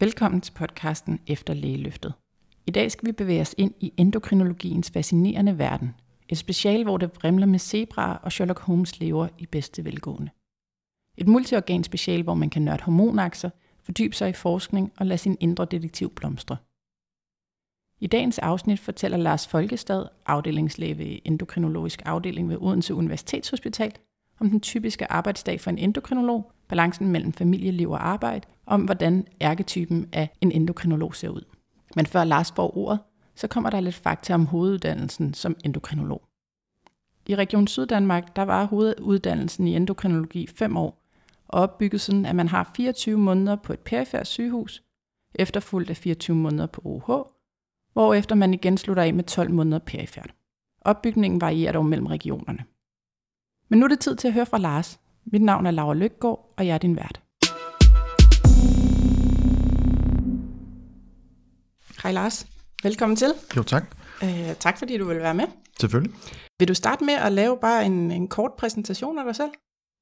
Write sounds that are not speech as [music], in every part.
Velkommen til podcasten Efter Lægeløftet. I dag skal vi bevæge os ind i endokrinologiens fascinerende verden. Et special, hvor det vrimler med zebraer og Sherlock Holmes lever i bedste velgående. Et multiorgan special, hvor man kan nørde hormonakser, fordybe sig i forskning og lade sin indre detektiv blomstre. I dagens afsnit fortæller Lars Folkestad, afdelingslæge ved endokrinologisk afdeling ved Odense Universitetshospital, om den typiske arbejdsdag for en endokrinolog, balancen mellem familieliv og arbejde, om hvordan ærketypen af en endokrinolog ser ud. Men før Lars får ordet, så kommer der lidt fakta om hoveduddannelsen som endokrinolog. I Region Syddanmark der var hoveduddannelsen i endokrinologi 5 år, og opbygget sådan, at man har 24 måneder på et perifært sygehus, efterfulgt af 24 måneder på OH, hvorefter man igen slutter af med 12 måneder perifært. Opbygningen varierer dog mellem regionerne. Men nu er det tid til at høre fra Lars. Mit navn er Laura Lykgaard, og jeg er din vært. Hej Lars. Velkommen til. Jo, tak. Uh, tak fordi du vil være med. Selvfølgelig. Vil du starte med at lave bare en, en kort præsentation af dig selv?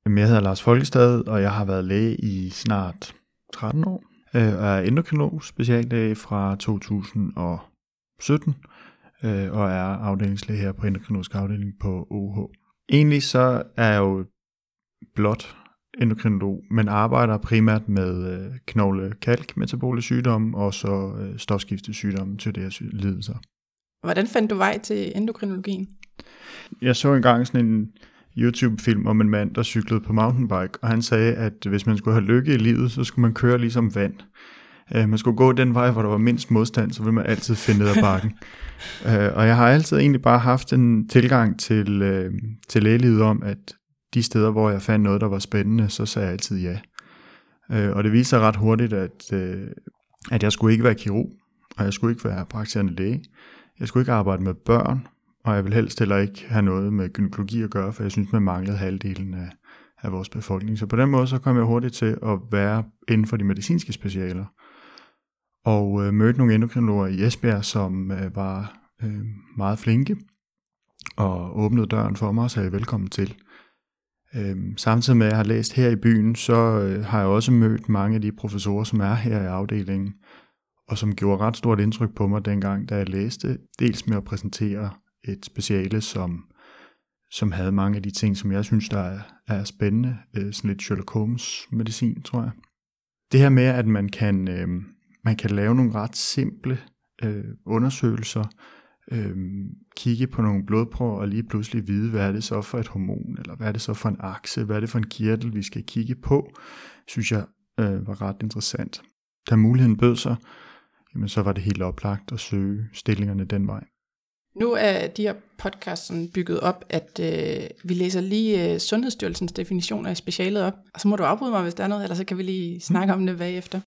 Jamen, Jeg hedder Lars Folkestad, og jeg har været læge i snart 13 år. Øh, og er endokrinolog, speciallæge fra 2017, øh, og er afdelingslæge her på endokrinologisk afdeling på OH. Egentlig så er jeg jo blot endokrinolog, men arbejder primært med øh, knogle kalk metabole sygdomme og så øh, stofskiftesygdomme til deres lidelser. Hvordan fandt du vej til endokrinologien? Jeg så engang sådan en YouTube-film om en mand, der cyklede på mountainbike, og han sagde, at hvis man skulle have lykke i livet, så skulle man køre ligesom vand. Uh, man skulle gå den vej, hvor der var mindst modstand, så ville man altid finde ned ad bakken. uh, [laughs] og jeg har altid egentlig bare haft en tilgang til, uh, til lægelivet om, at de steder, hvor jeg fandt noget, der var spændende, så sagde jeg altid ja. Uh, og det viste sig ret hurtigt, at, uh, at jeg skulle ikke være kirurg, og jeg skulle ikke være praktiserende læge. Jeg skulle ikke arbejde med børn, og jeg vil helst heller ikke have noget med gynækologi at gøre, for jeg synes, man manglede halvdelen af, af vores befolkning. Så på den måde, så kom jeg hurtigt til at være inden for de medicinske specialer. Og øh, mødte nogle endokrinologer i Esbjerg, som øh, var øh, meget flinke, og åbnede døren for mig og sagde velkommen til. Øhm, samtidig med, at jeg har læst her i byen, så øh, har jeg også mødt mange af de professorer, som er her i afdelingen, og som gjorde ret stort indtryk på mig dengang, da jeg læste, dels med at præsentere et speciale, som, som havde mange af de ting, som jeg synes, der er, er spændende. Øh, sådan lidt Sherlock Holmes medicin, tror jeg. Det her med, at man kan, øh, man kan lave nogle ret simple øh, undersøgelser, øh, kigge på nogle blodprøver og lige pludselig vide, hvad er det så for et hormon, eller hvad er det så for en akse, hvad er det for en kirtel, vi skal kigge på, synes jeg øh, var ret interessant. Da muligheden bød sig, jamen så var det helt oplagt at søge stillingerne den vej. Nu er de her podcasts sådan bygget op, at øh, vi læser lige øh, Sundhedsstyrelsens definition af specialet op, og så må du afbryde mig, hvis der er noget, eller så kan vi lige snakke om det bagefter.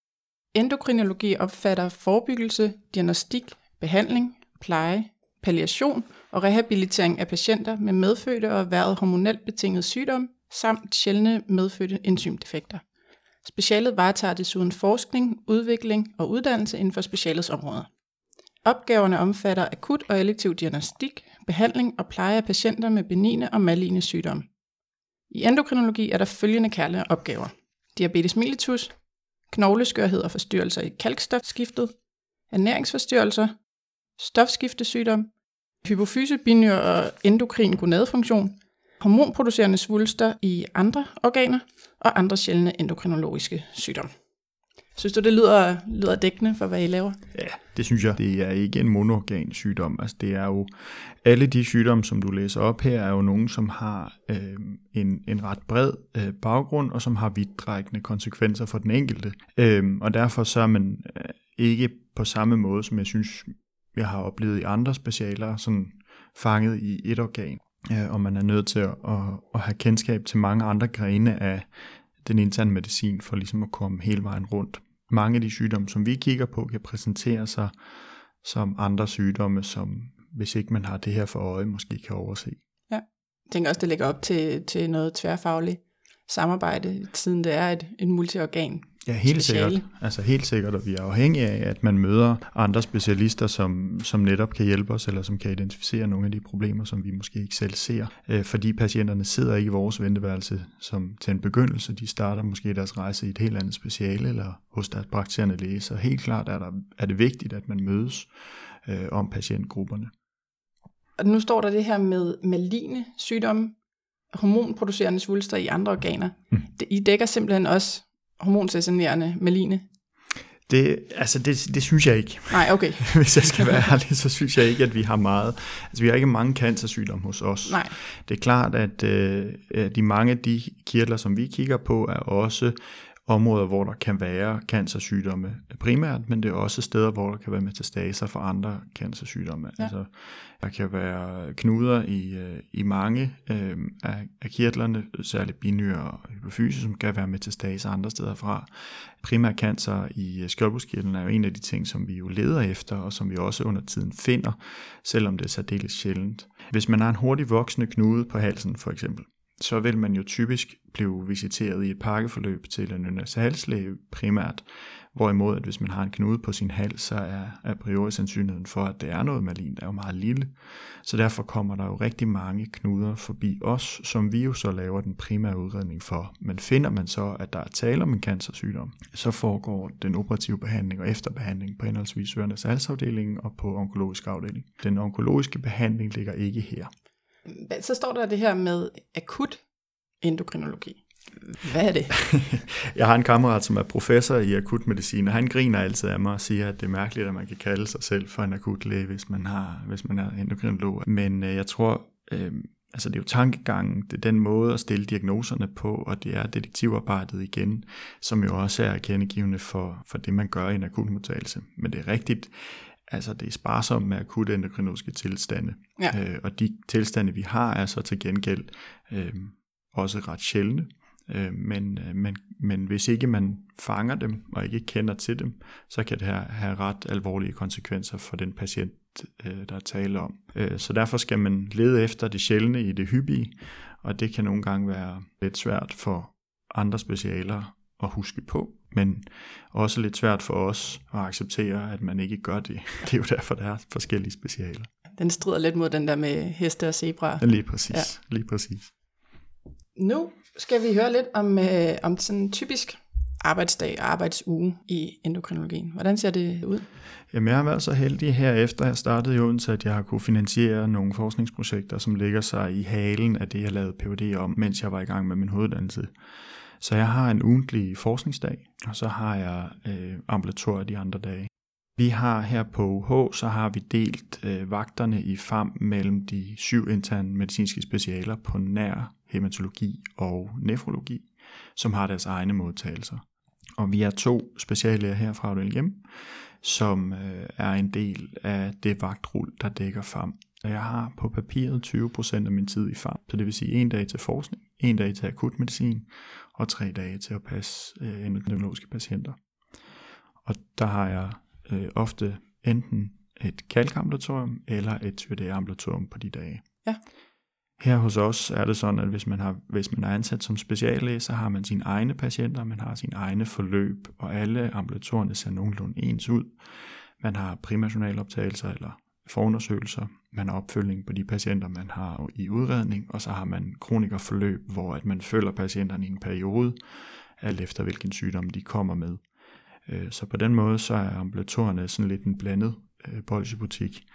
Endokrinologi opfatter forebyggelse, diagnostik, behandling, pleje, palliation og rehabilitering af patienter med medfødte og erhvervet hormonelt betinget sygdom, samt sjældne medfødte enzymdefekter. Specialet varetager desuden forskning, udvikling og uddannelse inden for specialets områder. Opgaverne omfatter akut og elektiv diagnostik, behandling og pleje af patienter med benigne og maligne sygdomme. I endokrinologi er der følgende kærlige opgaver. Diabetes mellitus, knogleskørhed og forstyrrelser i kalkstofskiftet, ernæringsforstyrrelser, stofskiftesygdom, hypofyse, binyr og endokrin gonadefunktion, hormonproducerende svulster i andre organer og andre sjældne endokrinologiske sygdomme. Synes du, det lyder, lyder dækkende for, hvad I laver? Ja, det synes jeg. Det er ikke en monorgan sygdom. Altså, det er jo alle de sygdomme, som du læser op her, er jo nogen, som har øh, en, en ret bred øh, baggrund, og som har vidtrækkende konsekvenser for den enkelte. Øh, og derfor så er man øh, ikke på samme måde, som jeg synes, jeg har oplevet i andre specialer, sådan fanget i et organ. Øh, og man er nødt til at, at, at have kendskab til mange andre grene af den interne medicin, for ligesom at komme hele vejen rundt mange af de sygdomme, som vi kigger på, kan præsentere sig som andre sygdomme, som hvis ikke man har det her for øje, måske kan overse. Ja, jeg tænker også, det lægger op til, til noget tværfagligt samarbejde, siden det er et, et multiorgan Ja, helt speciale. sikkert. Altså helt sikkert, og vi er afhængige af, at man møder andre specialister, som, som netop kan hjælpe os, eller som kan identificere nogle af de problemer, som vi måske ikke selv ser. Øh, fordi patienterne sidder ikke i vores venteværelse som til en begyndelse. De starter måske deres rejse i et helt andet speciale, eller hos deres praktiserende læge. Så helt klart er, der, er det vigtigt, at man mødes øh, om patientgrupperne. Og nu står der det her med maligne sygdomme, hormonproducerende svulster i andre organer. Mm. I dækker simpelthen også hormonsessionerende maligne. Det, altså det, det synes jeg ikke. Nej, okay. [laughs] Hvis jeg skal være ærlig, så synes jeg ikke, at vi har meget. Altså vi har ikke mange cancersygdomme hos os. Nej. Det er klart, at øh, de mange af de kirtler, som vi kigger på, er også områder, hvor der kan være cancersygdomme primært, men det er også steder, hvor der kan være metastaser for andre cancersygdomme. Ja. Altså, der kan være knuder i, øh, i mange øh, af, af kirtlerne, særligt binyre og hypofyse, som kan være metastaser andre steder fra. Primær cancer i øh, skjoldbruskkirtlen er jo en af de ting, som vi jo leder efter, og som vi også under tiden finder, selvom det er særdeles sjældent. Hvis man har en hurtig voksende knude på halsen for eksempel, så vil man jo typisk blive visiteret i et pakkeforløb til en halslæge primært, hvorimod at hvis man har en knude på sin hals, så er a priori sandsynligheden for, at det er noget malin, er jo meget lille. Så derfor kommer der jo rigtig mange knuder forbi os, som vi jo så laver den primære udredning for. Men finder man så, at der er tale om en cancersygdom, så foregår den operative behandling og efterbehandling på henholdsvis ørenes halsafdelingen og på onkologisk afdeling. Den onkologiske behandling ligger ikke her. Så står der det her med akut endokrinologi. Hvad er det? [laughs] jeg har en kammerat, som er professor i akutmedicin, og han griner altid af mig og siger, at det er mærkeligt, at man kan kalde sig selv for en akutlæge, hvis man, har, hvis man er endokrinolog. Men øh, jeg tror, øh, altså det er jo tankegangen, det er den måde at stille diagnoserne på, og det er detektivarbejdet igen, som jo også er kendegivende for, for det, man gør i en akutmodtagelse. Men det er rigtigt, altså det er sparsomt med akutte endokrinologiske tilstande. Ja. Øh, og de tilstande, vi har, er så til gengæld øh, også ret sjældne. Øh, men, øh, men, men hvis ikke man fanger dem og ikke kender til dem, så kan det her have ret alvorlige konsekvenser for den patient, øh, der er tale om. Øh, så derfor skal man lede efter det sjældne i det hyppige, og det kan nogle gange være lidt svært for andre specialer at huske på, men også lidt svært for os at acceptere, at man ikke gør det. [laughs] Det er jo derfor, der er forskellige specialer. Den strider lidt mod den der med heste og zebra. Lige præcis, ja. lige præcis. Nu skal vi høre lidt om, øh, om sådan en typisk arbejdsdag og arbejdsuge i endokrinologien. Hvordan ser det ud? Jamen, jeg har været så heldig her efter jeg startede i Odense, at jeg har kunne finansiere nogle forskningsprojekter, som ligger sig i halen af det, jeg lavede PhD om, mens jeg var i gang med min hoveduddannelse. Så jeg har en ugentlig forskningsdag, og så har jeg øh, ambulatorier de andre dage. Vi har her på UH, så har vi delt øh, vagterne i FAM mellem de syv interne medicinske specialer på nær hematologi og nefrologi, som har deres egne modtagelser. Og vi er to speciallæger her fra LGM, som øh, er en del af det vagtrul, der dækker FAM. Jeg har på papiret 20% af min tid i FAM, så det vil sige en dag til forskning, en dag til akutmedicin og tre dage til at passe øh, endokrinologiske patienter. Og der har jeg øh, ofte enten et kalkambulatorium eller et thyreambulatorium på de dage. Ja. Her hos os er det sådan, at hvis man, har, hvis man er ansat som speciallæge, så har man sine egne patienter, man har sine egne forløb, og alle ambulatorierne ser nogenlunde ens ud. Man har primærjournaloptagelser eller forundersøgelser, man har opfølgning på de patienter, man har i udredning, og så har man kronikerforløb, hvor at man følger patienterne i en periode, alt efter hvilken sygdom de kommer med. Øh, så på den måde så er ambulatorerne sådan lidt en blandet øh, bolsjebutik.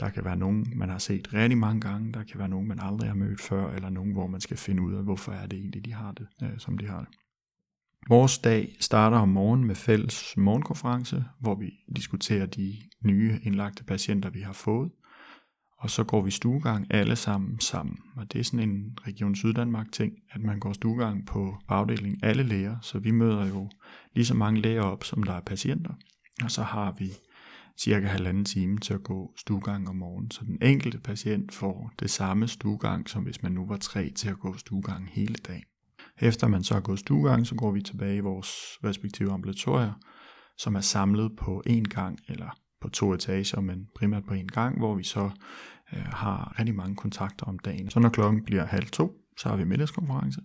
Der kan være nogen, man har set rigtig mange gange, der kan være nogen, man aldrig har mødt før, eller nogen, hvor man skal finde ud af, hvorfor er det egentlig, de har det, øh, som de har det. Vores dag starter om morgenen med fælles morgenkonference, hvor vi diskuterer de nye indlagte patienter, vi har fået. Og så går vi stuegang alle sammen sammen. Og det er sådan en Region Syddanmark ting, at man går stuegang på afdelingen alle læger. Så vi møder jo lige så mange læger op, som der er patienter. Og så har vi cirka halvanden time til at gå stuegang om morgenen. Så den enkelte patient får det samme stuegang, som hvis man nu var tre til at gå stuegang hele dagen. Efter man så har gået stuegang, så går vi tilbage i vores respektive ambulatorier, som er samlet på én gang, eller på to etager, men primært på én gang, hvor vi så øh, har rigtig mange kontakter om dagen. Så når klokken bliver halv to, så har vi middagskonference.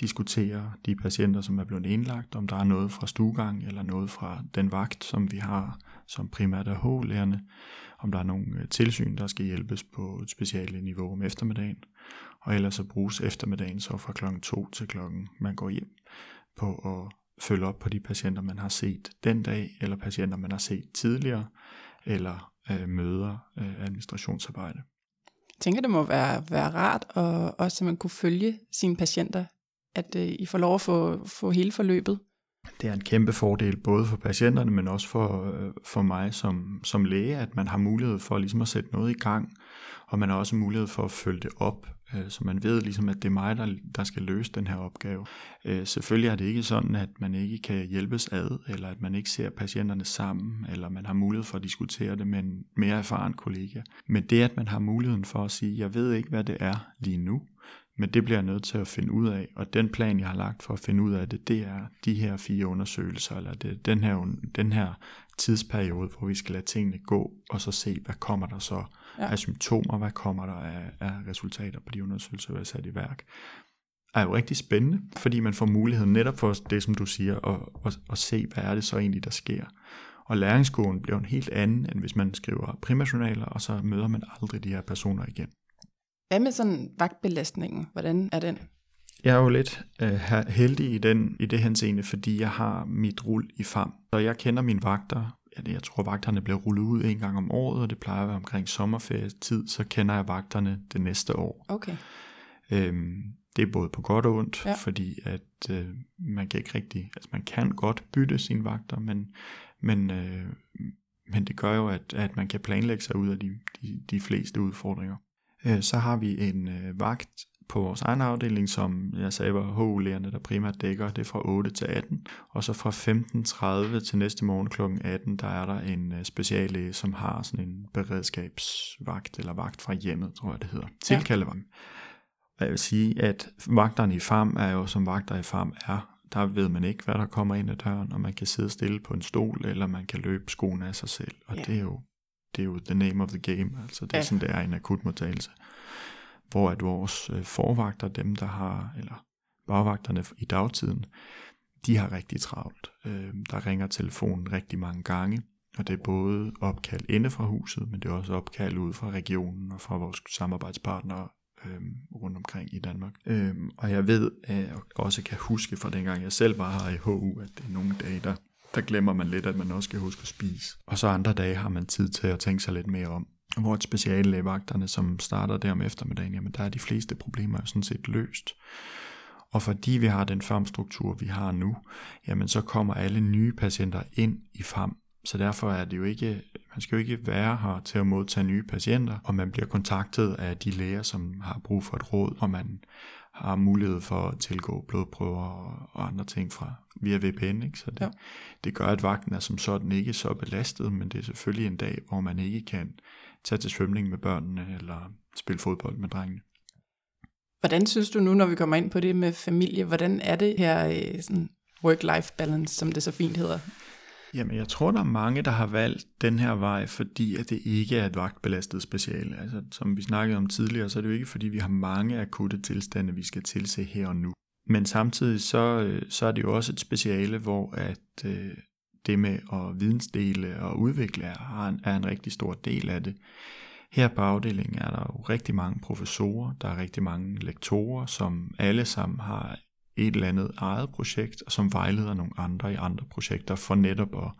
diskuterer de patienter, som er blevet indlagt, om der er noget fra stuegang eller noget fra den vagt, som vi har, som primært er H-lærerne, om der er nogle øh, tilsyn, der skal hjælpes på et speciale niveau om eftermiddagen, og ellers så bruges eftermiddagen så fra klokken 2 til klokken man går hjem på at følge op på de patienter, man har set den dag, eller patienter, man har set tidligere, eller øh, møder øh, administrationsarbejde. Jeg tænker, det må være, være rart, og også at man kunne følge sine patienter, at øh, I får lov at få, få hele forløbet. Det er en kæmpe fordel både for patienterne, men også for, øh, for mig som, som læge, at man har mulighed for ligesom at sætte noget i gang, og man har også mulighed for at følge det op, Øh, så man ved ligesom, at det er mig, der, der skal løse den her opgave. Øh, selvfølgelig er det ikke sådan, at man ikke kan hjælpes ad, eller at man ikke ser patienterne sammen, eller man har mulighed for at diskutere det med en mere erfaren kollega. Men det, at man har muligheden for at sige, jeg ved ikke, hvad det er lige nu, men det bliver jeg nødt til at finde ud af, og den plan, jeg har lagt for at finde ud af det, det er de her fire undersøgelser, eller det, den, her, den her tidsperiode, hvor vi skal lade tingene gå, og så se, hvad kommer der så ja. af symptomer, hvad kommer der af, af resultater på de undersøgelser, vi har sat i værk er jo rigtig spændende, fordi man får muligheden netop for det, som du siger, at, at, at se, hvad er det så egentlig, der sker. Og læringsskolen bliver en helt anden, end hvis man skriver primærjournaler, og så møder man aldrig de her personer igen. Hvad med sådan vagtbelastningen? Hvordan er den? Jeg er jo lidt øh, heldig i, den, i det henseende, fordi jeg har mit rul i fam. Så jeg kender mine vagter. Jeg tror, vagterne bliver rullet ud en gang om året, og det plejer at være omkring sommerferietid, så kender jeg vagterne det næste år. Okay. Øhm, det er både på godt og ondt, ja. fordi at øh, man kan ikke rigtig, altså man kan godt bytte sine vagter, men, men, øh, men det gør jo, at, at man kan planlægge sig ud af de, de, de fleste udfordringer. Øh, så har vi en øh, vagt på vores egen afdeling, som jeg sagde var HU-lærerne, der primært dækker, det er fra 8 til 18. Og så fra 15.30 til næste morgen kl. 18, der er der en øh, speciallæge, som har sådan en beredskabsvagt, eller vagt fra hjemmet, tror jeg det hedder. Tilkaldevagt. Ja. Jeg vil sige, at vagterne i FAM er jo, som vagter i FAM er, der ved man ikke, hvad der kommer ind ad døren, og man kan sidde stille på en stol, eller man kan løbe skoene af sig selv. Og ja. det er jo det er jo the name of the game, altså det er ja. sådan, det er en akutmodtagelse. Hvor at vores øh, forvagter, dem der har, eller bagvagterne i dagtiden, de har rigtig travlt. Øh, der ringer telefonen rigtig mange gange, og det er både opkald inde fra huset, men det er også opkald ud fra regionen og fra vores samarbejdspartnere øh, rundt omkring i Danmark. Øh, og jeg ved, øh, at jeg også kan huske fra dengang jeg selv var her i HU, at det er nogle dage, der der glemmer man lidt, at man også skal huske at spise. Og så andre dage har man tid til at tænke sig lidt mere om. Hvor et speciallægevagterne, som starter der om eftermiddagen, jamen der er de fleste problemer jo sådan set løst. Og fordi vi har den farmstruktur, vi har nu, jamen så kommer alle nye patienter ind i farm. Så derfor er det jo ikke, man skal jo ikke være her til at modtage nye patienter, og man bliver kontaktet af de læger, som har brug for et råd, og man har mulighed for at tilgå blodprøver og andre ting fra via VPN. Ikke? Så det, ja. det gør, at vagten er som sådan ikke så belastet, men det er selvfølgelig en dag, hvor man ikke kan tage til svømning med børnene eller spille fodbold med drengene. Hvordan synes du nu, når vi kommer ind på det med familie, hvordan er det her øh, sådan work-life balance, som det så fint hedder? Jamen, jeg tror, der er mange, der har valgt den her vej, fordi at det ikke er et vagtbelastet speciale. Altså, som vi snakkede om tidligere, så er det jo ikke, fordi vi har mange akutte tilstande, vi skal tilse her og nu. Men samtidig så, øh, så er det jo også et speciale, hvor at øh, det med at vidensdele og udvikle er en, er en rigtig stor del af det. Her på afdelingen er der jo rigtig mange professorer, der er rigtig mange lektorer, som alle sammen har et eller andet eget projekt, og som vejleder nogle andre i andre projekter, for netop at,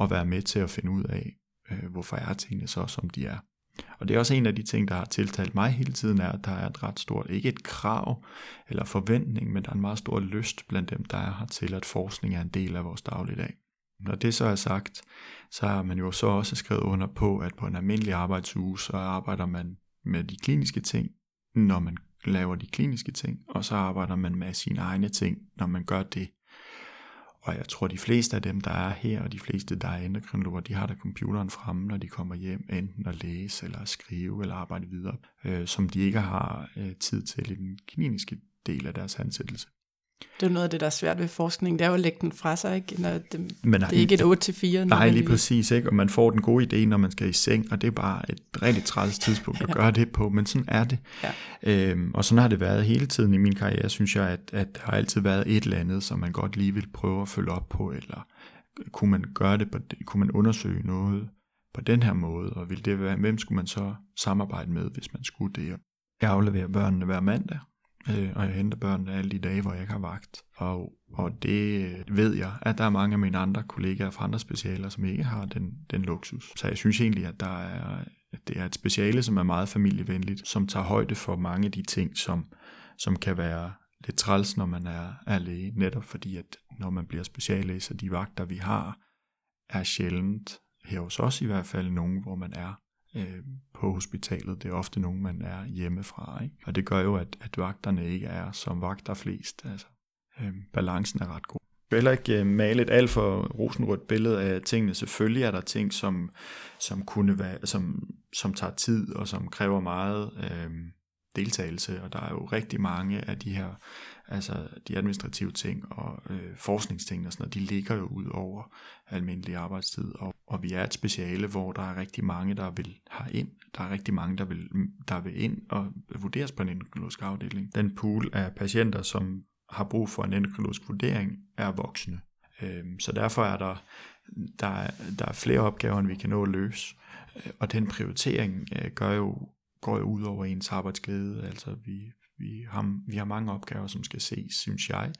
at være med til at finde ud af, øh, hvorfor er tingene så, som de er. Og det er også en af de ting, der har tiltalt mig hele tiden, er, at der er et ret stort, ikke et krav eller forventning, men der er en meget stor lyst blandt dem, der er her til, at forskning er en del af vores dagligdag. Når det så er sagt, så har man jo så også skrevet under på, at på en almindelig arbejdsuge, så arbejder man med de kliniske ting, når man laver de kliniske ting, og så arbejder man med sine egne ting, når man gør det. Og jeg tror, de fleste af dem, der er her, og de fleste, der er endokrinologer, de har da computeren fremme, når de kommer hjem, enten at læse, eller at skrive, eller arbejde videre, øh, som de ikke har øh, tid til i den kliniske del af deres ansættelse. Det er noget af det, der er svært ved forskning, det er jo at lægge den fra sig, ikke? Når det, Men det er ikke et 8-4. Nej, lige præcis, ikke? og man får den gode idé, når man skal i seng, og det er bare et rigtig træls tidspunkt at gøre det på, men sådan er det. Ja. Øhm, og sådan har det været hele tiden i min karriere, synes jeg, at, at der har altid været et eller andet, som man godt lige vil prøve at følge op på, eller kunne man gøre det, på, kunne man undersøge noget på den her måde, og vil det være, hvem skulle man så samarbejde med, hvis man skulle det? Jeg afleverer børnene hver mandag, øh, og jeg henter børnene alle de dage, hvor jeg ikke har vagt. Og, og det øh, ved jeg, at der er mange af mine andre kollegaer fra andre specialer, som ikke har den, den luksus. Så jeg synes egentlig, at der er, at det er et speciale, som er meget familievenligt, som tager højde for mange af de ting, som, som kan være lidt træls, når man er, er læge, netop fordi, at når man bliver speciallæge, så de vagter, vi har, er sjældent, her hos os i hvert fald, nogen, hvor man er øh, på hospitalet. Det er ofte nogen, man er hjemmefra. Ikke? Og det gør jo, at, at vagterne ikke er som vagter flest. Altså, øh, balancen er ret god. Jeg vil heller ikke øh, male et alt for rosenrødt billede af tingene. Selvfølgelig er der ting, som, som, kunne være, som, som tager tid og som kræver meget øh, deltagelse. Og der er jo rigtig mange af de her altså de administrative ting og øh, forskningsting og sådan noget, de ligger jo ud over almindelig arbejdstid, og, og vi er et speciale, hvor der er rigtig mange, der vil have ind, der er rigtig mange, der vil, der vil ind og vurderes på en endokrinologisk afdeling. Den pool af patienter, som har brug for en endokrinologisk vurdering, er voksne. Øh, så derfor er der, der, er, der er flere opgaver, end vi kan nå at løse, øh, og den prioritering øh, gør jo går jo ud over ens arbejdsglæde. Altså vi, vi, har, vi har mange opgaver, som skal ses, synes jeg,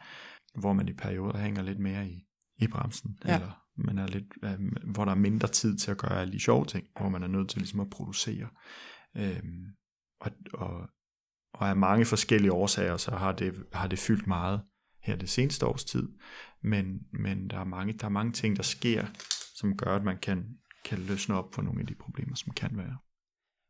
hvor man i perioder hænger lidt mere i, i bremsen, ja. eller man er lidt, øh, hvor der er mindre tid til at gøre alle de sjove ting, hvor man er nødt til ligesom at producere. Øhm, og, og, og af mange forskellige årsager, så har det, har det fyldt meget her det seneste års tid, men, men der, er mange, der er mange ting, der sker, som gør, at man kan, kan løsne op for nogle af de problemer, som kan være.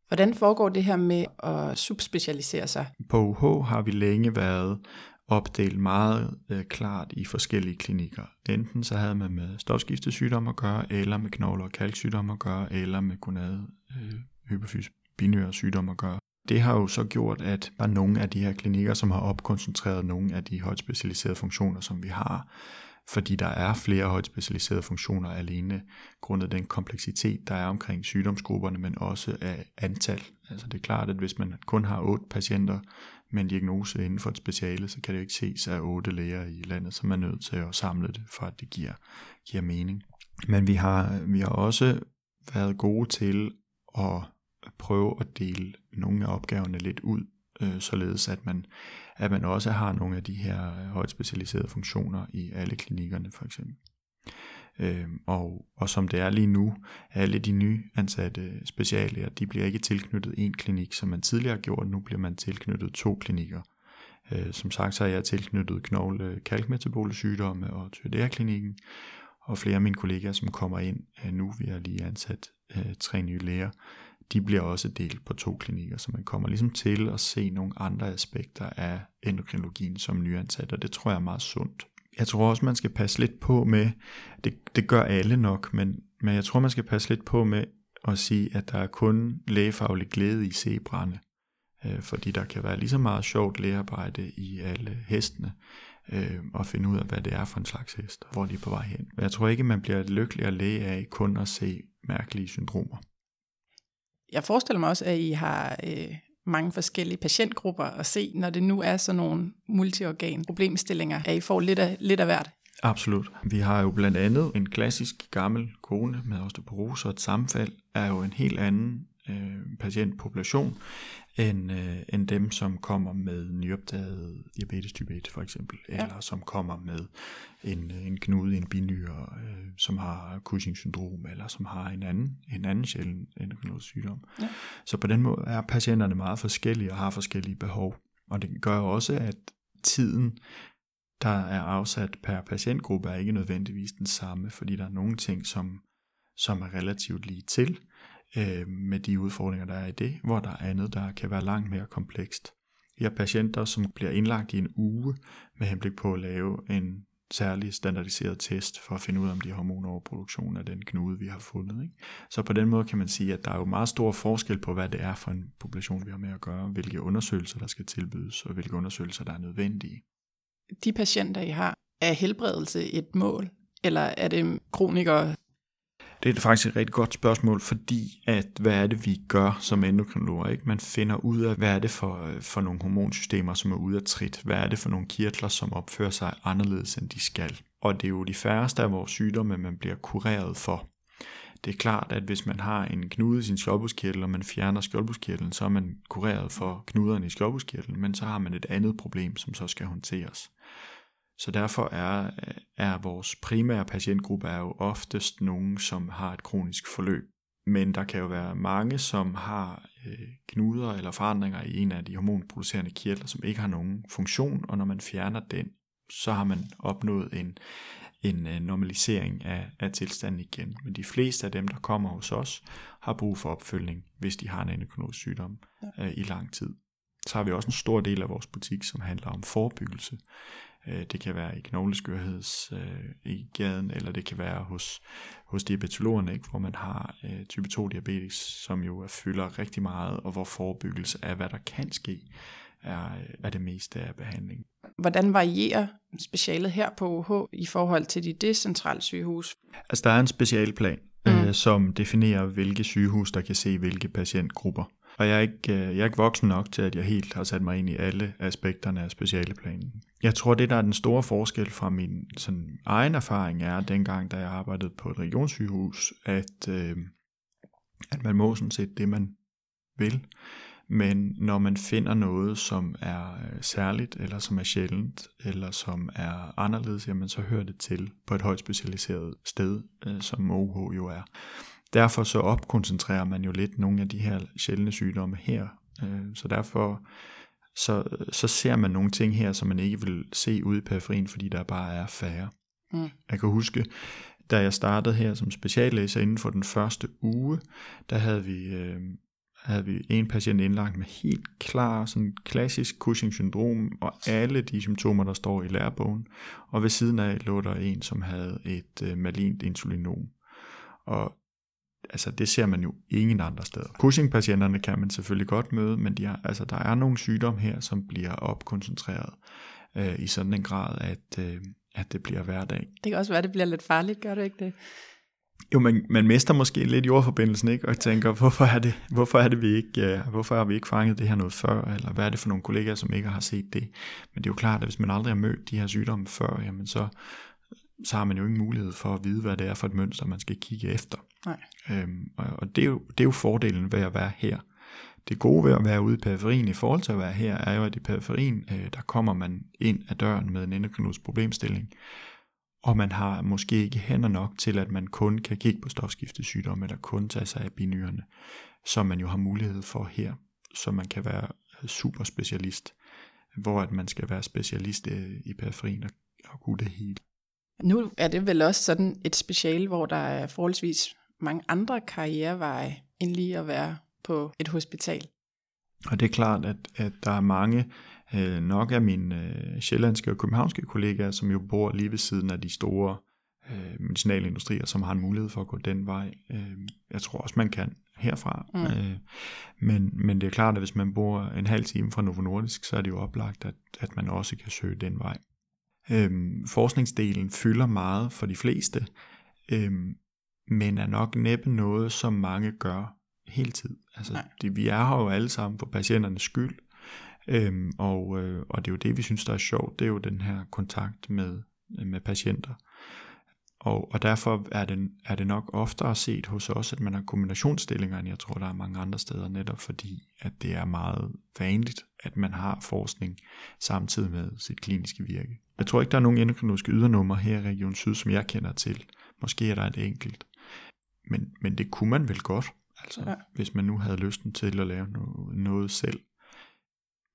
Hvordan foregår det her med at subspecialisere sig? På UH har vi længe været opdelt meget øh, klart i forskellige klinikker. Enten så havde man med stofskiftesygdomme at gøre, eller med knogle- og kalksygdomme at gøre, eller med gonade, øh, hypofys, binære sygdomme at gøre. Det har jo så gjort, at der er nogle af de her klinikker, som har opkoncentreret nogle af de højt specialiserede funktioner, som vi har, fordi der er flere højt specialiserede funktioner alene, grundet den kompleksitet, der er omkring sygdomsgrupperne, men også af antal. Altså det er klart, at hvis man kun har otte patienter med en diagnose inden for et speciale, så kan det jo ikke ses af otte læger i landet, så man er nødt til at samle det, for at det giver, giver mening. Men vi har, vi har også været gode til at prøve at dele nogle af opgaverne lidt ud, øh, således at man at man også har nogle af de her højt specialiserede funktioner i alle klinikkerne for eksempel. Øh, og, og som det er lige nu, alle de nye ansatte speciallæger, de bliver ikke tilknyttet en klinik, som man tidligere har gjort, nu bliver man tilknyttet to klinikker. Øh, som sagt, så er jeg tilknyttet knogle kalkmetabole sygdomme og klinikken, og flere af mine kollegaer, som kommer ind øh, nu, vi har lige ansat øh, tre nye læger, de bliver også delt på to klinikker, så man kommer ligesom til at se nogle andre aspekter af endokrinologien som nyansat, og det tror jeg er meget sundt. Jeg tror også, man skal passe lidt på med, det, det gør alle nok, men, men jeg tror, man skal passe lidt på med at sige, at der er kun lægefaglig glæde i zebraerne, øh, fordi der kan være lige så meget sjovt lægearbejde i alle hestene, øh, og finde ud af, hvad det er for en slags hest, hvor de er på vej hen. Men jeg tror ikke, man bliver lykkeligere læge af kun at se mærkelige syndromer jeg forestiller mig også, at I har øh, mange forskellige patientgrupper og se, når det nu er sådan nogle multiorgan problemstillinger, at I får lidt af, lidt af hvert. Absolut. Vi har jo blandt andet en klassisk gammel kone med osteoporose og et sammenfald, er jo en helt anden øh, patientpopulation end, øh, end dem, som kommer med nyopdaget diabetes type 1 for eksempel, ja. eller som kommer med en, en knude i en binyre, øh, som har Cushing syndrom, eller som har en anden, en anden sjælden endokrinologisk sygdom. Ja. Så på den måde er patienterne meget forskellige og har forskellige behov. Og det gør også, at tiden, der er afsat per patientgruppe, er ikke nødvendigvis den samme, fordi der er nogle ting, som, som er relativt lige til, øh, med de udfordringer, der er i det, hvor der er andet, der kan være langt mere komplekst. Vi har patienter, som bliver indlagt i en uge med henblik på at lave en særlig standardiseret test for at finde ud af, om de har hormonoverproduktion af den knude, vi har fundet. Ikke? Så på den måde kan man sige, at der er jo meget stor forskel på, hvad det er for en population, vi har med at gøre, hvilke undersøgelser, der skal tilbydes, og hvilke undersøgelser, der er nødvendige. de patienter, I har, er helbredelse et mål, eller er det kronikere? Det er faktisk et rigtig godt spørgsmål, fordi at hvad er det, vi gør som endokrinologer? Ikke? Man finder ud af, hvad er det for, øh, for nogle hormonsystemer, som er ude af trit? Hvad er det for nogle kirtler, som opfører sig anderledes, end de skal? Og det er jo de færreste af vores sygdomme, man bliver kureret for. Det er klart, at hvis man har en knude i sin skjoldbuskirtel, og man fjerner skjoldbuskirtelen, så er man kureret for knuderne i skjoldbuskirtelen, men så har man et andet problem, som så skal håndteres. Så derfor er, er vores primære patientgruppe er jo oftest nogen, som har et kronisk forløb. Men der kan jo være mange, som har øh, knuder eller forandringer i en af de hormonproducerende kirtler, som ikke har nogen funktion, og når man fjerner den, så har man opnået en, en øh, normalisering af, af tilstanden igen. Men de fleste af dem, der kommer hos os, har brug for opfølgning, hvis de har en endokrinologisk sygdom ja. øh, i lang tid. Så har vi også en stor del af vores butik, som handler om forebyggelse. Øh, det kan være i knogleskørheds øh, i gaden, eller det kan være hos, hos diabetologerne, ikke? hvor man har øh, type 2 diabetes, som jo fylder rigtig meget, og hvor forebyggelse af, hvad der kan ske, er, er det meste af behandling. Hvordan varierer specialet her på OH i forhold til de decentrale sygehus? Altså der er en specialplan, mm. øh, som definerer, hvilke sygehus, der kan se hvilke patientgrupper. Og jeg er, ikke, øh, jeg er ikke voksen nok til, at jeg helt har sat mig ind i alle aspekterne af specialeplanen. Jeg tror, det der er den store forskel fra min sådan, egen erfaring er, dengang da jeg arbejdede på et regionssygehus, at, øh, at man må sådan set det, man vil. Men når man finder noget, som er øh, særligt, eller som er sjældent, eller som er anderledes, jamen så hører det til på et højt specialiseret sted, øh, som OH jo er. Derfor så opkoncentrerer man jo lidt nogle af de her sjældne sygdomme her. Øh, så derfor så, så ser man nogle ting her, som man ikke vil se ude i periferien, fordi der bare er færre. Mm. Jeg kan huske, da jeg startede her som speciallæser inden for den første uge, der havde vi, øh, havde vi en patient indlagt med helt klar, sådan klassisk Cushing-syndrom, og alle de symptomer, der står i lærebogen. Og ved siden af lå der en, som havde et øh, malint insulinom. Og altså det ser man jo ingen andre steder. Cushing-patienterne kan man selvfølgelig godt møde, men de har, altså, der er nogle sygdomme her, som bliver opkoncentreret øh, i sådan en grad, at, øh, at det bliver hverdag. Det kan også være, at det bliver lidt farligt, gør det ikke det? Jo, man, man mister måske lidt jordforbindelsen, ikke? Og tænker, hvorfor er det, hvorfor er det vi ikke, uh, hvorfor har vi ikke fanget det her noget før? Eller hvad er det for nogle kollegaer, som ikke har set det? Men det er jo klart, at hvis man aldrig har mødt de her sygdomme før, jamen så, så har man jo ingen mulighed for at vide, hvad det er for et mønster, man skal kigge efter. Nej. Øhm, og og det, er jo, det er jo fordelen ved at være her. Det gode ved at være ude i periferien i forhold til at være her, er jo, at i periferien, øh, der kommer man ind ad døren med en endokrinologisk problemstilling, og man har måske ikke hænder nok til, at man kun kan kigge på stofskiftesygdomme, eller kun tage sig af binyrerne, som man jo har mulighed for her, så man kan være super specialist, hvor at man skal være specialist øh, i periferien og, og kunne det hele. Nu er det vel også sådan et special, hvor der er forholdsvis mange andre karriereveje, end lige at være på et hospital. Og det er klart, at, at der er mange, øh, nok af mine øh, sjællandske og københavnske kollegaer, som jo bor lige ved siden af de store øh, medicinalindustrier, som har en mulighed for at gå den vej. Øh, jeg tror også, man kan herfra. Mm. Øh, men, men det er klart, at hvis man bor en halv time fra Novo Nordisk, så er det jo oplagt, at, at man også kan søge den vej. Øhm, forskningsdelen fylder meget for de fleste, øhm, men er nok næppe noget, som mange gør hele tid. Altså, det, vi er her jo alle sammen for patienternes skyld, øhm, og, øh, og det er jo det, vi synes, der er sjovt, det er jo den her kontakt med, med patienter. Og, og derfor er det, er det nok oftere set hos os, at man har kombinationsstillinger, end jeg tror, der er mange andre steder, netop fordi, at det er meget vanligt, at man har forskning samtidig med sit kliniske virke. Jeg tror ikke, der er nogen endokrinologiske ydernummer her i Region Syd, som jeg kender til. Måske er der et enkelt. Men, men det kunne man vel godt, altså, ja. hvis man nu havde lysten til at lave noget, noget selv.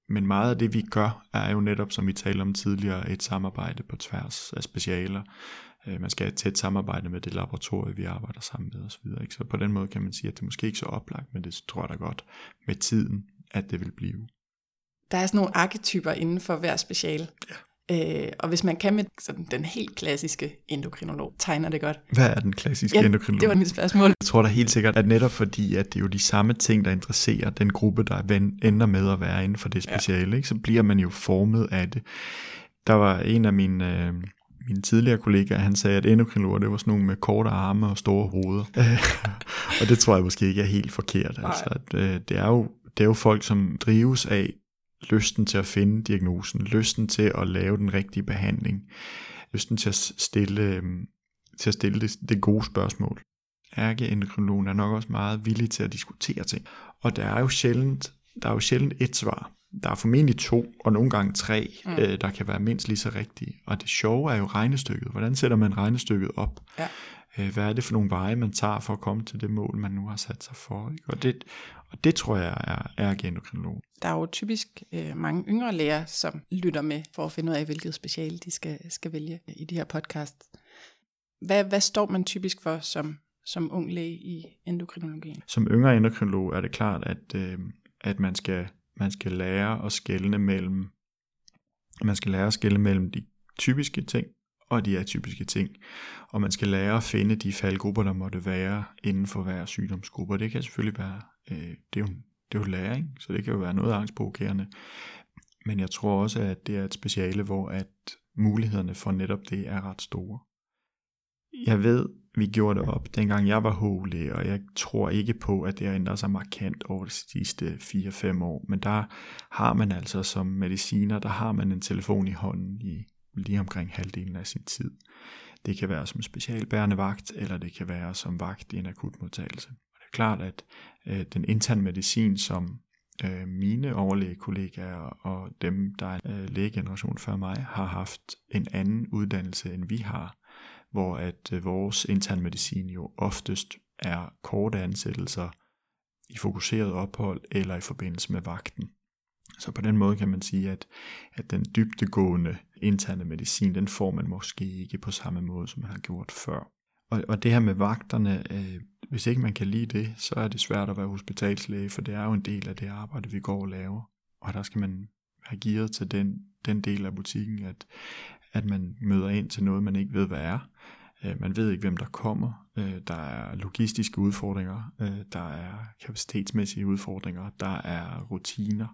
Men meget af det, vi gør, er jo netop, som vi talte om tidligere, et samarbejde på tværs af specialer. Øh, man skal have et tæt samarbejde med det laboratorie, vi arbejder sammen med osv. Ikke? Så på den måde kan man sige, at det måske ikke så oplagt, men det tror jeg da godt med tiden, at det vil blive. Der er sådan nogle arketyper inden for hver speciale. Ja. Øh, og hvis man kan med sådan, den helt klassiske endokrinolog, tegner det godt. Hvad er den klassiske ja, endokrinolog? det var mit spørgsmål. Jeg tror da helt sikkert, at netop fordi, at det er jo de samme ting, der interesserer den gruppe, der ender med at være inden for det speciale, ja. ikke, så bliver man jo formet af det Der var en af mine, øh, mine tidligere kollegaer, han sagde, at endokrinologer, det var sådan nogle med korte arme og store hoveder. [laughs] og det tror jeg måske ikke er helt forkert. Altså, at, øh, det, er jo, det er jo folk, som drives af lysten til at finde diagnosen, lysten til at lave den rigtige behandling, lysten til at stille, øh, til at stille det, det gode spørgsmål. Ærkeendokrinologen er nok også meget villig til at diskutere ting. Og der er jo sjældent, der er jo sjældent et svar. Der er formentlig to, og nogle gange tre, mm. øh, der kan være mindst lige så rigtige. Og det sjove er jo regnestykket. Hvordan sætter man regnestykket op? Ja. Øh, hvad er det for nogle veje, man tager for at komme til det mål, man nu har sat sig for? Ikke? Og, det, og det tror jeg er, er endokrinolog. Der er jo typisk øh, mange yngre læger, som lytter med for at finde ud af, hvilket speciale de skal, skal vælge i de her podcast. Hvad, hvad står man typisk for som, som ung læge i endokrinologien? Som yngre endokrinolog er det klart, at, øh, at man skal man skal lære at skelne mellem man skal lære at skelne mellem de typiske ting og de atypiske ting. Og man skal lære at finde de faldgrupper, der måtte være inden for hver sygdomsgruppe. Og det kan selvfølgelig være, øh, det, er jo, det er jo læring, så det kan jo være noget angstprovokerende. Men jeg tror også, at det er et speciale, hvor at mulighederne for netop det er ret store. Jeg ved, vi gjorde det op, dengang jeg var HL, og jeg tror ikke på, at det har ændret sig markant over de sidste 4-5 år. Men der har man altså som mediciner, der har man en telefon i hånden i lige omkring halvdelen af sin tid. Det kan være som specialbærende vagt, eller det kan være som vagt i en akutmodtagelse. Og det er klart, at øh, den interne medicin, som øh, mine overlægekollegaer og dem, der er øh, lægegeneration før mig, har haft en anden uddannelse, end vi har, hvor at øh, vores intern medicin jo oftest er korte ansættelser i fokuseret ophold eller i forbindelse med vagten. Så på den måde kan man sige, at, at den dybtegående interne medicin, den får man måske ikke på samme måde, som man har gjort før. Og, og det her med vagterne, øh, hvis ikke man kan lide det, så er det svært at være hospitalslæge, for det er jo en del af det arbejde, vi går og laver. Og der skal man være gearet til den, den del af butikken, at, at man møder ind til noget, man ikke ved, hvad er. Øh, man ved ikke, hvem der kommer. Øh, der er logistiske udfordringer. Øh, der er kapacitetsmæssige udfordringer. Der er rutiner.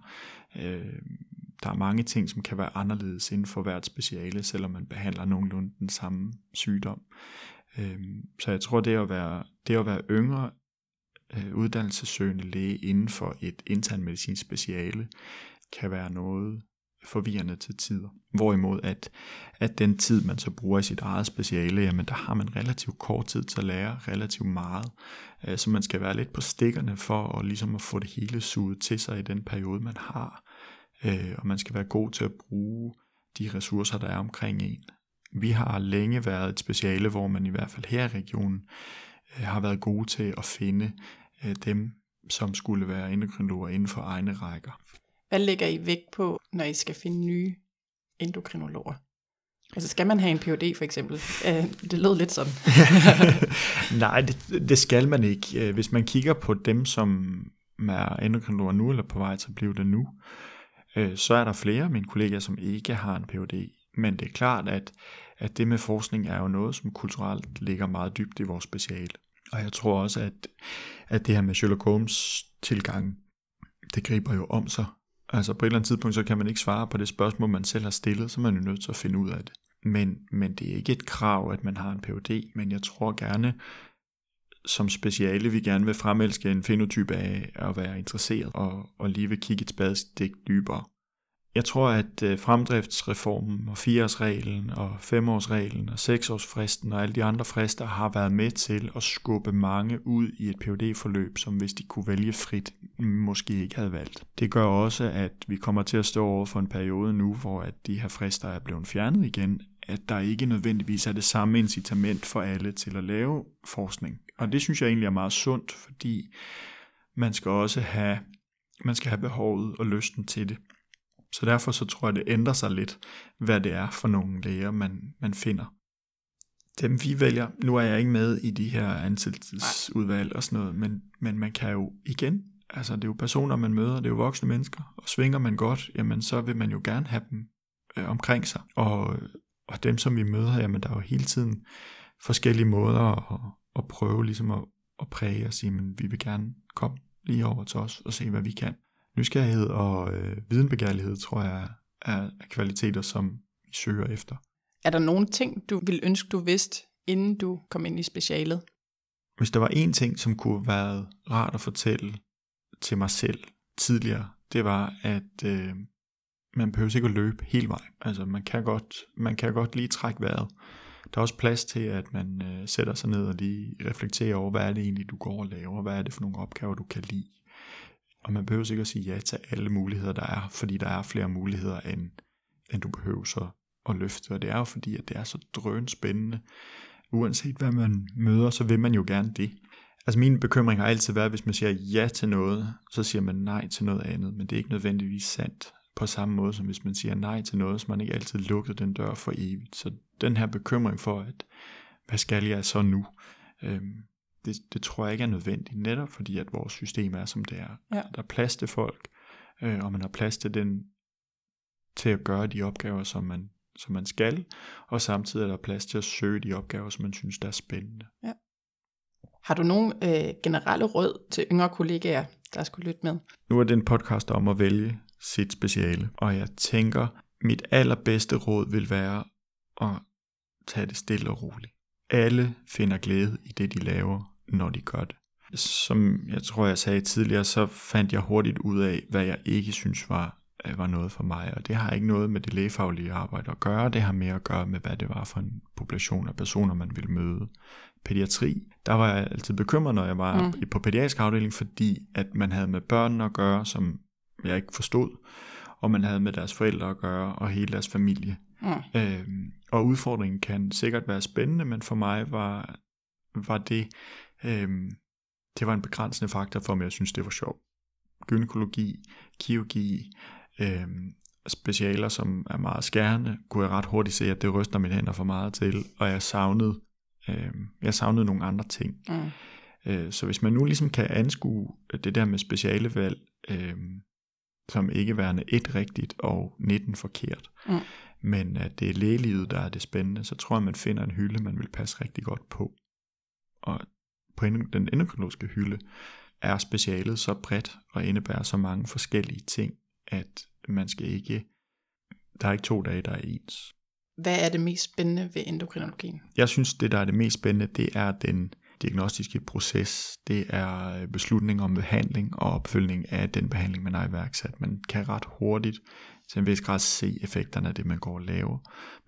Der er mange ting, som kan være anderledes inden for hvert speciale, selvom man behandler nogenlunde den samme sygdom. Så jeg tror, det at være, det at være yngre uddannelsessøgende læge inden for et internmedicinsk speciale, kan være noget, forvirrende til tider. Hvorimod at, at den tid, man så bruger i sit eget speciale, jamen der har man relativt kort tid til at lære relativt meget. Øh, så man skal være lidt på stikkerne for at, ligesom at få det hele suget til sig i den periode, man har. Øh, og man skal være god til at bruge de ressourcer, der er omkring en. Vi har længe været et speciale, hvor man i hvert fald her i regionen øh, har været gode til at finde dem, som skulle være endokrinologer inden for egne rækker. Hvad lægger I vægt på, når I skal finde nye endokrinologer? Altså skal man have en Ph.D. for eksempel? Øh, det lød lidt sådan. [laughs] Nej, det, det skal man ikke. Øh, hvis man kigger på dem, som er endokrinologer nu, eller på vej til at blive det nu, øh, så er der flere af mine kollegaer, som ikke har en Ph.D. Men det er klart, at, at det med forskning er jo noget, som kulturelt ligger meget dybt i vores speciale. Og jeg tror også, at, at det her med Sherlock Holmes tilgang, det griber jo om sig Altså på et eller andet tidspunkt, så kan man ikke svare på det spørgsmål, man selv har stillet, så er man jo nødt til at finde ud af det. Men, men det er ikke et krav, at man har en Ph.D., men jeg tror gerne, som speciale, vi gerne vil fremelske en fenotype af at være interesseret og, og lige vil kigge et spadestik dybere. Jeg tror, at øh, fremdriftsreformen og 4-årsreglen og 5-årsreglen og 6-årsfristen og alle de andre frister har været med til at skubbe mange ud i et phd forløb som hvis de kunne vælge frit, måske ikke havde valgt. Det gør også, at vi kommer til at stå over for en periode nu, hvor at de her frister er blevet fjernet igen, at der ikke nødvendigvis er det samme incitament for alle til at lave forskning. Og det synes jeg egentlig er meget sundt, fordi man skal også have, man skal have behovet og lysten til det. Så derfor så tror jeg, det ændrer sig lidt, hvad det er for nogle læger, man, man finder. Dem vi vælger, nu er jeg ikke med i de her ansættelsesudvalg og sådan noget, men, men man kan jo igen, altså det er jo personer, man møder, det er jo voksne mennesker, og svinger man godt, jamen så vil man jo gerne have dem øh, omkring sig. Og, og dem, som vi møder, jamen der er jo hele tiden forskellige måder at, at prøve ligesom at, at præge og sige, men vi vil gerne komme lige over til os og se, hvad vi kan. Nysgerrighed og øh, videnbegærlighed, tror jeg, er, er kvaliteter, som vi søger efter. Er der nogle ting, du ville ønske, du vidste, inden du kom ind i specialet? Hvis der var en ting, som kunne have været rart at fortælle til mig selv tidligere, det var, at øh, man behøver ikke at løbe hele vejen. Altså man kan godt, man kan godt lige trække vejret. Der er også plads til, at man øh, sætter sig ned og lige reflekterer over, hvad er det egentlig, du går og laver, hvad er det for nogle opgaver, du kan lide. Og man behøver ikke at sige ja til alle muligheder, der er, fordi der er flere muligheder, end, end du behøver så at løfte. Og det er jo fordi, at det er så drøn spændende. Uanset hvad man møder, så vil man jo gerne det. Altså min bekymring har altid været, hvis man siger ja til noget, så siger man nej til noget andet, men det er ikke nødvendigvis sandt på samme måde, som hvis man siger nej til noget, så man ikke altid lukker den dør for evigt. Så den her bekymring for, at hvad skal jeg så nu, øhm, det, det tror jeg ikke er nødvendigt, netop fordi at vores system er som det er. Ja. Der er plads til folk, øh, og man har plads til den til at gøre de opgaver, som man, som man skal, og samtidig er der plads til at søge de opgaver, som man synes, der er spændende. Har du nogle øh, generelle råd til yngre kollegaer, der skulle lytte med? Nu er det en podcast om at vælge sit speciale, og jeg tænker, mit allerbedste råd vil være at tage det stille og roligt. Alle finder glæde i det, de laver, når de gør det. Som jeg tror, jeg sagde tidligere, så fandt jeg hurtigt ud af, hvad jeg ikke synes var, øh, var noget for mig. Og det har ikke noget med det lægefaglige arbejde at gøre. Det har mere at gøre med, hvad det var for en population af personer, man ville møde. Pædiatri, der var jeg altid bekymret, når jeg var mm. på pædiatrisk afdeling, fordi at man havde med børn at gøre, som jeg ikke forstod, og man havde med deres forældre at gøre, og hele deres familie. Mm. Øhm, og udfordringen kan sikkert være spændende, men for mig var, var det, øhm, det var en begrænsende faktor for mig, jeg synes, det var sjovt. Gynækologi, kirurgi, øhm, specialer, som er meget skærende, kunne jeg ret hurtigt se, at det ryster mine hænder for meget til, og jeg savnede, øhm, jeg savnede nogle andre ting. Mm. Øh, så hvis man nu ligesom kan anskue det der med specialevalg, øh, som ikke værende et rigtigt og 19 forkert, Mm. men at det er lægelivet, der er det spændende, så tror jeg, man finder en hylde, man vil passe rigtig godt på. Og på den endokrinologiske hylde er specialet så bredt og indebærer så mange forskellige ting, at man skal ikke, der er ikke to dage, der er ens. Hvad er det mest spændende ved endokrinologien? Jeg synes, det der er det mest spændende, det er den diagnostiske proces. Det er beslutning om behandling og opfølgning af den behandling, man har iværksat. Man kan ret hurtigt til en vis grad se effekterne af det, man går og laver.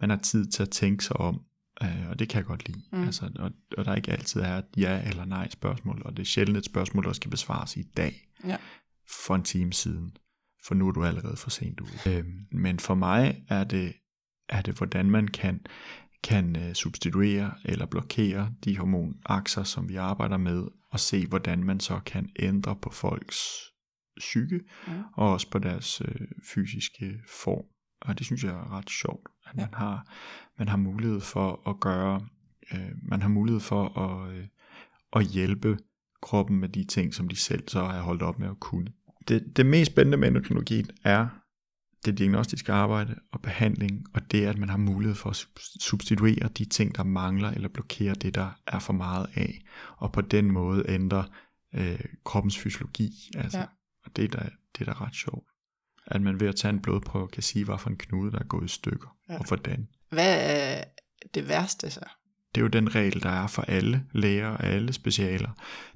Man har tid til at tænke sig om, øh, og det kan jeg godt lide. Mm. Altså, og, og der ikke altid er et ja eller nej spørgsmål, og det er sjældent et spørgsmål, der skal besvares i dag, Ja. for en time siden, for nu er du allerede for sent ude. Øh, men for mig er det, er det, hvordan man kan kan øh, substituere eller blokere de hormonakser, som vi arbejder med, og se, hvordan man så kan ændre på folks psyke, Mm. og også på deres øh, fysiske form. Og det synes jeg er ret sjovt, at man har man har mulighed for at gøre, øh, man har mulighed for at, øh, at hjælpe kroppen med de ting, som de selv så har holdt op med at kunne. Det, det mest spændende med endokrinologien er det diagnostiske arbejde og behandling, og det at man har mulighed for at sub- substituere de ting, der mangler, eller blokere det, der er for meget af, og på den måde ændre øh, kroppens fysiologi. Altså, Ja. ja. Og det er, da, det er da ret sjovt. At man ved at tage en blodprøve kan sige, hvad for en knude, der er gået i stykker, Ja. og hvordan. Hvad er det værste så? Det er jo den regel, der er for alle læger og alle specialer.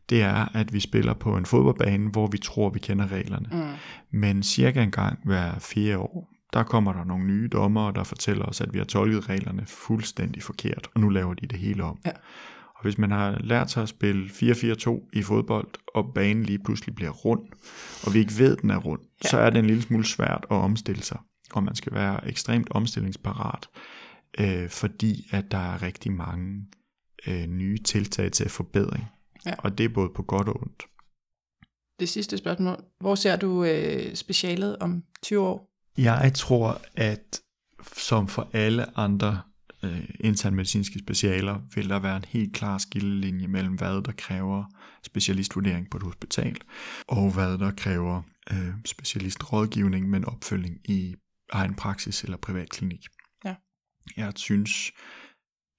Det er, at vi spiller på en fodboldbane, hvor vi tror, vi kender reglerne. Mm. Men cirka en gang hver fire år, der kommer der nogle nye dommere, der fortæller os, at vi har tolket reglerne fuldstændig forkert, og nu laver de det hele om. Ja. Og hvis man har lært sig at spille 4-4-2 i fodbold, og banen lige pludselig bliver rund, og vi ikke ved, at den er rund, Ja. så er det en lille smule svært at omstille sig. Og man skal være ekstremt omstillingsparat, øh, fordi at der er rigtig mange øh, nye tiltag til forbedring. Ja. Og det er både på godt og ondt. Det sidste spørgsmål. Hvor ser du øh, specialet om 20 år? Jeg tror, at som for alle andre øh, internmedicinske specialer, vil der være en helt klar skillelinje mellem, hvad der kræver specialistvurdering på et hospital, og hvad der kræver øh, specialistrådgivning med en opfølging i egen praksis eller privatklinik. Ja. Jeg synes,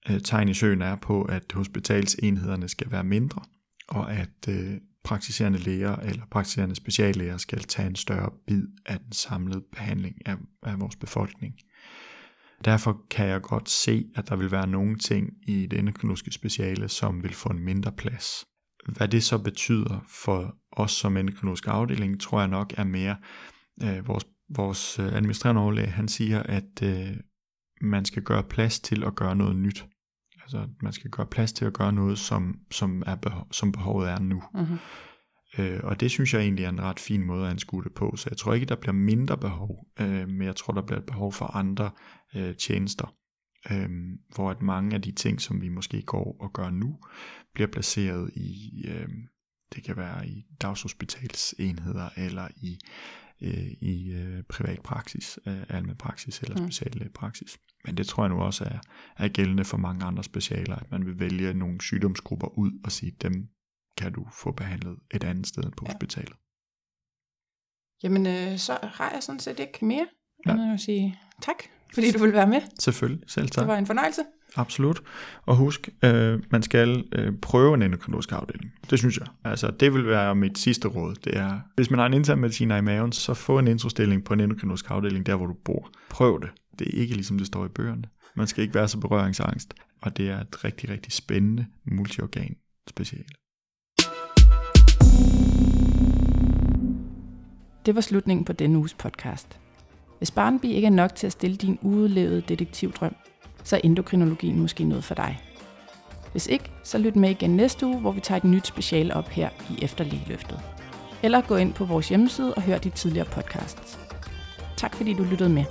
øh, tegn i søen er på, at hospitalsenhederne skal være mindre, og at øh, praktiserende læger eller praktiserende speciallæger skal tage en større bid af den samlede behandling af, af vores befolkning. Derfor kan jeg godt se, at der vil være nogle ting i det endokrinologiske speciale, som vil få en mindre plads. Hvad det så betyder for os som endokrinologisk afdeling, tror jeg nok er mere øh, vores, vores øh, administrerende overlæge, han siger, at øh, man skal gøre plads til at gøre noget nyt. Altså, man skal gøre plads til at gøre noget, som, som, er behov, som behovet er nu. Mm-hmm. Øh, og det synes jeg egentlig er en ret fin måde at anskue det på. Så jeg tror ikke, der bliver mindre behov, øh, men jeg tror, der bliver et behov for andre øh, tjenester. Øh, hvor at mange af de ting, som vi måske går og gør nu, bliver placeret i, øh, det kan være i dagshospitalsenheder eller i, øh, i øh, privat praksis, øh, almen praksis eller Mm. speciallægepraksis. Men det tror jeg nu også er, er gældende for mange andre specialer, at man vil vælge nogle sygdomsgrupper ud og sige, dem kan du få behandlet et andet sted end på Ja. hospitalet. Jamen, øh, så har jeg sådan set ikke mere. Ja. Jeg sige tak, fordi du vil være med. Selvfølgelig, selv tak. Det var en fornøjelse. Absolut. Og husk, øh, man skal øh, prøve en endokrinologisk afdeling. Det synes jeg. Altså, det vil være mit sidste råd. Det er, hvis man har en intern mediciner i maven, så få en introstilling på en endokrinologisk afdeling, der hvor du bor. Prøv det. Det er ikke ligesom det står i bøgerne. Man skal ikke være så berøringsangst. Og det er et rigtig, rigtig spændende multiorgan speciale. Det var slutningen på denne uges podcast. Hvis Barnby ikke er nok til at stille din udlevede detektivdrøm, så er endokrinologien måske noget for dig. Hvis ikke, så lyt med igen næste uge, hvor vi tager et nyt special op her i Efterligeløftet. Eller gå ind på vores hjemmeside og hør de tidligere podcasts. Tak fordi du lyttede med.